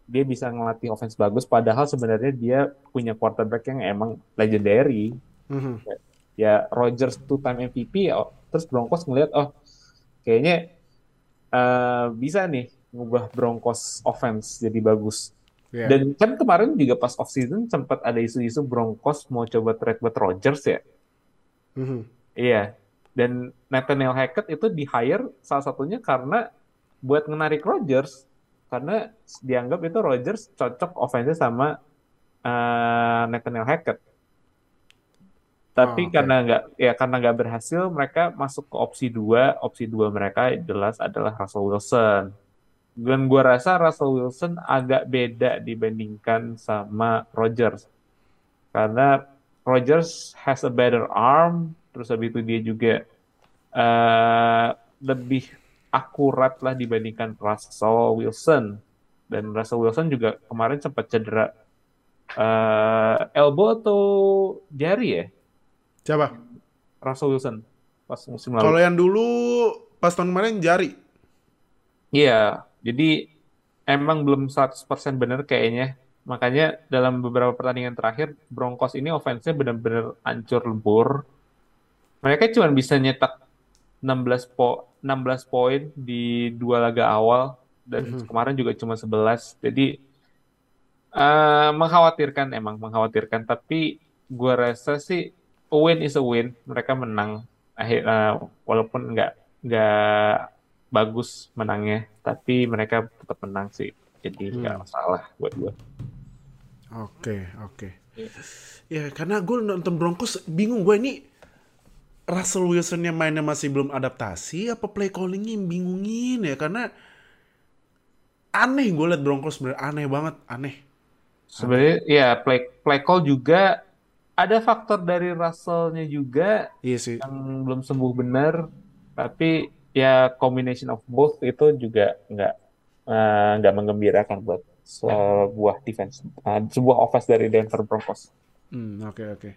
dia bisa ngelatih offense bagus, padahal sebenarnya dia punya quarterback yang emang legendary. Mm-hmm. Ya Rodgers two time MVP ya, terus Broncos ngeliat oh kayaknya uh, bisa nih ngubah Broncos offense jadi bagus. Yeah. Dan kan kemarin juga pas off season sempat ada isu-isu Broncos mau coba trade buat Rodgers ya. Mm-hmm. Iya. Dan Nathaniel Hackett itu di hire salah satunya karena buat menarik Rodgers karena dianggap itu Rodgers cocok offense sama uh, Nathaniel Hackett. Tapi oh, okay. karena nggak ya karena nggak berhasil, mereka masuk ke opsi dua. Opsi dua mereka jelas adalah Russell Wilson. Dan gue rasa Russell Wilson agak beda dibandingkan sama Rodgers. Karena Rodgers has a better arm, terus habis itu dia juga uh, lebih akurat lah dibandingkan Russell Wilson. Dan Russell Wilson juga kemarin sempat cedera uh, elbow atau jari ya? Siapa? Russell Wilson pas musim lalu. Kalau yang dulu pas tahun kemarin jari. Iya, jadi emang belum 100% benar kayaknya. Makanya dalam beberapa pertandingan terakhir Broncos ini offense-nya benar-benar hancur lebur. Mereka cuma bisa nyetak 16 po 16 poin di dua laga awal dan mm -hmm. kemarin juga cuma 11. Jadi uh, mengkhawatirkan emang mengkhawatirkan tapi gue rasa sih a win is a win. Mereka menang akhir uh, walaupun nggak nggak bagus menangnya, tapi mereka tetap menang sih. Jadi nggak hmm. masalah buat gue. Oke, oke. Yeah. Ya, karena gue nonton Broncos bingung gue ini Russell Wilson yang mainnya masih belum adaptasi apa play callingnya yang bingungin ya karena aneh gue liat Broncos sebenarnya aneh banget aneh. Sebenarnya ya play play call juga ada faktor dari Russellnya juga iya sih. yang belum sembuh benar tapi ya combination of both itu juga nggak uh, nggak menggembirakan buat sebuah defense uh, sebuah offense dari Denver Broncos. Hmm oke okay, oke. Okay.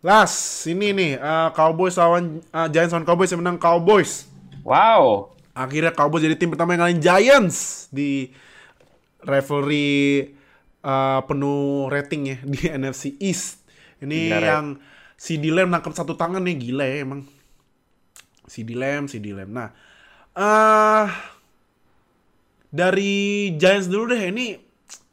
Last ini nih uh, Cowboys lawan uh, Giants lawan Cowboys yang menang Cowboys. Wow. Akhirnya Cowboys jadi tim pertama yang ngalahin Giants di rivalry uh, penuh rating ya di NFC East. Ini Gila, yang CD Lamb nangkep satu tangan nih gila ya emang. CD Lamb, CD Lamb. Nah, uh, dari Giants dulu deh ini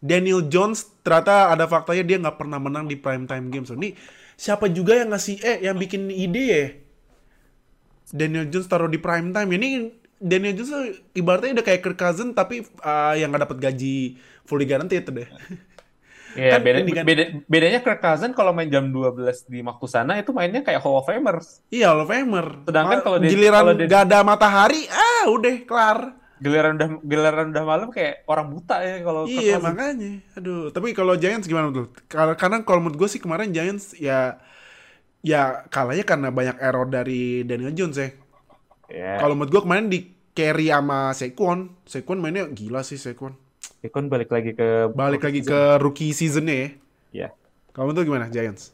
Daniel Jones ternyata ada faktanya dia nggak pernah menang di prime time games. Ini siapa juga yang ngasih eh yang bikin ide ya? Daniel Jones taruh di prime time. Ini Daniel Jones ibaratnya udah kayak Kirk Cousins tapi uh, yang nggak dapat gaji fully guaranteed deh. Iya, kan beda, kan, beda, bedanya Kirk Cousins kalau main jam 12 di waktu sana itu mainnya kayak Hall of Famers. Iya, Hall of Famer. Sedangkan kalau giliran kalau gak ada matahari, ah udah kelar. Giliran udah giliran udah malam kayak orang buta ya kalau Iya, makanya. Aduh, tapi kalau Giants gimana tuh? Karena kalau menurut gue sih kemarin Giants ya ya kalahnya karena banyak error dari Daniel Jones ya. Yeah. Kalau menurut gue kemarin di carry sama Saquon. Saquon mainnya gila sih Saquon Ikon balik lagi ke balik lagi season. ke rookie seasonnya ya. Iya. Kamu tuh gimana Giants?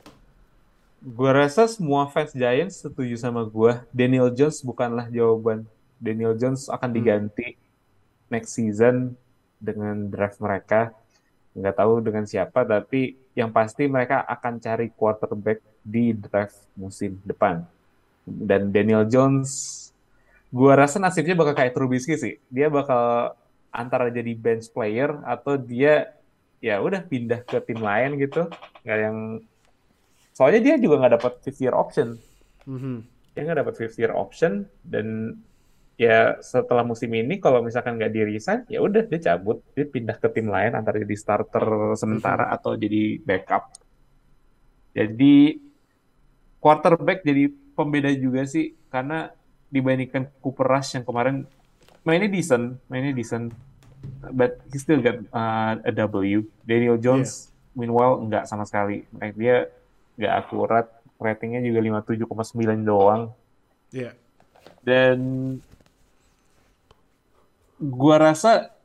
Gua rasa semua fans Giants setuju sama gua. Daniel Jones bukanlah jawaban. Daniel Jones akan hmm. diganti hmm. next season dengan draft mereka. Nggak tahu dengan siapa, tapi yang pasti mereka akan cari quarterback di draft musim depan. Dan Daniel Jones, gua rasa nasibnya bakal kayak Trubisky sih. Dia bakal antara jadi bench player atau dia ya udah pindah ke tim lain gitu nggak yang soalnya dia juga nggak dapat fifth year option mm-hmm. dia nggak dapat fifth year option dan ya setelah musim ini kalau misalkan nggak di resign ya udah dia cabut dia pindah ke tim lain antara jadi starter sementara mm-hmm. atau jadi backup jadi quarterback jadi pembeda juga sih karena dibandingkan Cooper Rush yang kemarin mainnya decent, mainnya decent. But he still got uh, a W. Daniel Jones, yeah. meanwhile, enggak sama sekali. Like, dia nggak akurat. Ratingnya juga 57,9 doang. Iya. Yeah. Dan gua rasa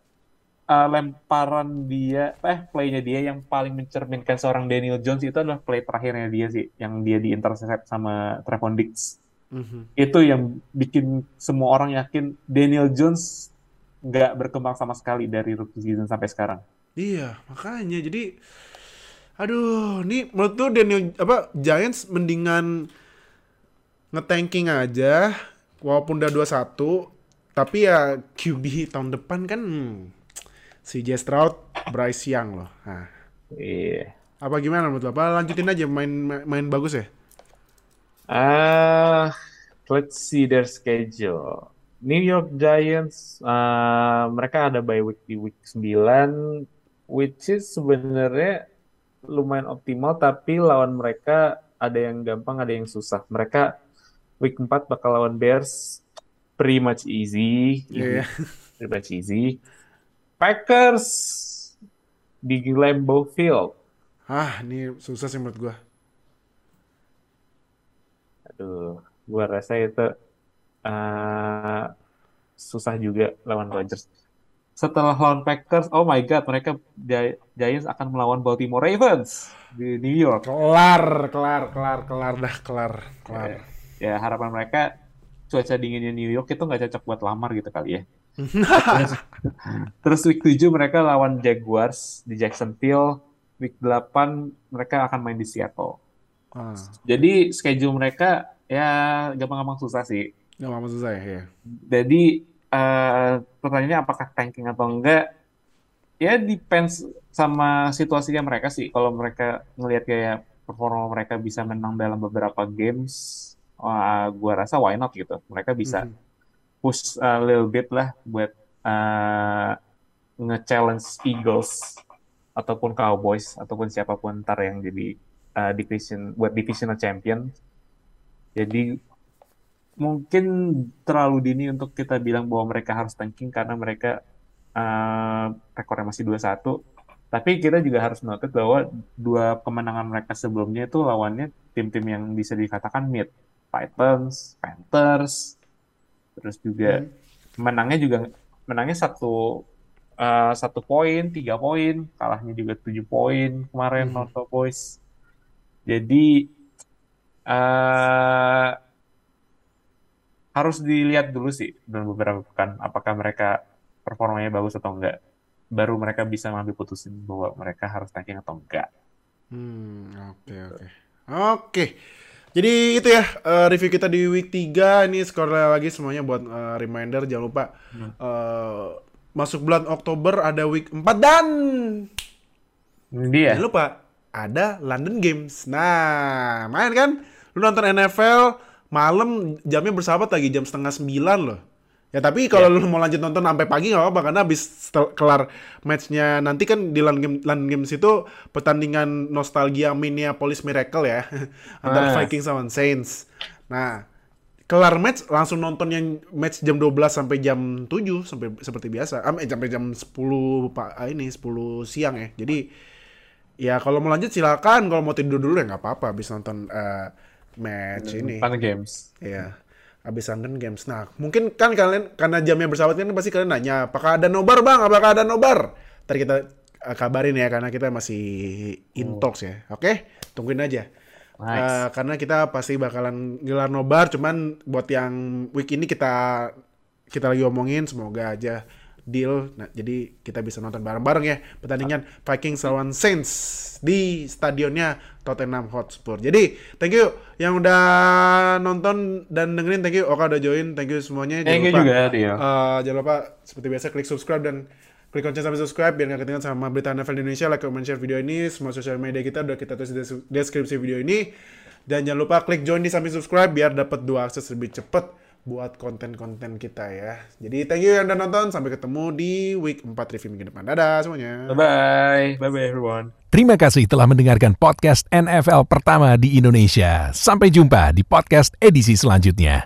uh, lemparan dia, eh playnya dia yang paling mencerminkan seorang Daniel Jones itu adalah play terakhirnya dia sih, yang dia di intercept sama Trevon Diggs. Mm-hmm. Itu yang bikin semua orang yakin Daniel Jones nggak berkembang sama sekali dari rookie season sampai sekarang. Iya, makanya jadi Aduh, nih menurut tuh Daniel apa Giants mendingan ngetanking aja walaupun udah 2-1 tapi ya QB tahun depan kan hmm, si J Stroud, Bryce Young loh. Nah, Iya. apa gimana menurut lo? Apa lanjutin aja main main bagus ya? Ah, let's see their schedule. New York Giants, ah, mereka ada bye week di week 9, which is sebenarnya lumayan optimal, tapi lawan mereka ada yang gampang, ada yang susah. Mereka week 4 bakal lawan Bears, pretty much easy. Iya. Pretty much easy. Packers di Lambeau Field. Ah, ini susah sih menurut gua. Aduh, gua rasa itu eh, susah juga lawan Rodgers. Setelah lawan Packers, oh my God, mereka Gi- Giants akan melawan Baltimore Ravens di New York. Kelar, kelar, kelar, kelar dah, kelar, kelar. Ya harapan mereka cuaca dinginnya New York itu nggak cocok buat lamar gitu kali ya. Terus, terus week 7 mereka lawan Jaguars di Jacksonville. Week 8 mereka akan main di Seattle. Ah, Jadi schedule mereka ya gampang-gampang susah sih. apa susah ya. ya. Jadi eh, pertanyaannya apakah tanking atau enggak? Ya depends sama situasinya mereka sih. Kalau mereka ngelihat kayak performa mereka bisa menang dalam beberapa games, wah, gua rasa why not gitu. Mereka bisa Mhm. push a little bit lah buat eh, nge-challenge Eagles ataupun Cowboys ataupun siapa pun ntar yang jadi eh, division buat divisional champion. Jadi mungkin terlalu dini untuk kita bilang bahwa mereka harus tanking karena mereka eh, rekornya masih 2-1. Tapi kita juga harus notice bahwa dua kemenangan mereka sebelumnya itu lawannya tim-tim yang bisa dikatakan mid. Titans, Panthers, terus juga menangnya juga menangnya satu eh, satu poin, tiga poin, kalahnya juga tujuh poin kemarin Mhm. lawan Cowboys. Jadi eh harus dilihat dulu sih dalam beberapa pekan apakah mereka performanya bagus atau enggak. Baru mereka bisa mengambil putusin bahwa mereka harus tanking atau enggak. Hmm, oke oke. Oke. Jadi itu ya eh, review kita di week 3 ini skor lagi semuanya buat eh, reminder jangan lupa Hmm. eh, masuk bulan Oktober ada week 4 dan dia. jangan lupa ada London Games. Nah, main kan? Lu nonton NFL malam jamnya bersahabat lagi jam setengah sembilan loh. Ya tapi kalau lu mau lanjut nonton sampai pagi nggak apa-apa karena habis kelar matchnya nanti kan di London, Game- London Games itu pertandingan nostalgia Minneapolis Miracle ya antara Ah. Vikings sama Saints. Nah kelar match langsung nonton yang match jam 12 sampai jam 7 sampai seperti biasa. Ah, eh, sampai jam 10 Pak ini 10 siang ya. Jadi ya kalau mau lanjut silakan, kalau mau tidur dulu ya nggak apa-apa habis nonton eh, match ini. Fun Games. Iya. Habis London Games. Nah, mungkin kan kalian karena jamnya bersahabat kan pasti kalian nanya, apakah ada nobar bang? Apakah ada nobar? Ntar kita eh, kabarin ya karena kita masih in talks ya. Oke, tungguin aja. Nice. Eh, karena kita pasti bakalan gelar nobar, cuman buat yang week ini kita kita lagi omongin semoga aja deal. Nah, jadi kita bisa nonton bareng-bareng ya pertandingan Vikings lawan Saints di stadionnya Tottenham Hotspur. Jadi, thank you yang udah nonton dan dengerin, thank you. Oka udah join, thank you semuanya. Thank you juga, Rio. Eh, jangan lupa seperti biasa klik subscribe dan klik lonceng sampai subscribe biar nggak ketinggalan sama berita NFL di Indonesia. Like, comment, share video ini. Semua sosial media kita udah kita tulis di des- deskripsi video ini. Dan jangan lupa klik join di samping subscribe biar dapat dua akses lebih cepet buat konten-konten kita ya. Jadi thank you yang udah nonton. Sampai ketemu di week 4 review minggu depan. Dadah semuanya. Bye-bye. Bye-bye everyone. Terima kasih telah mendengarkan podcast NFL pertama di Indonesia. Sampai jumpa di podcast edisi selanjutnya.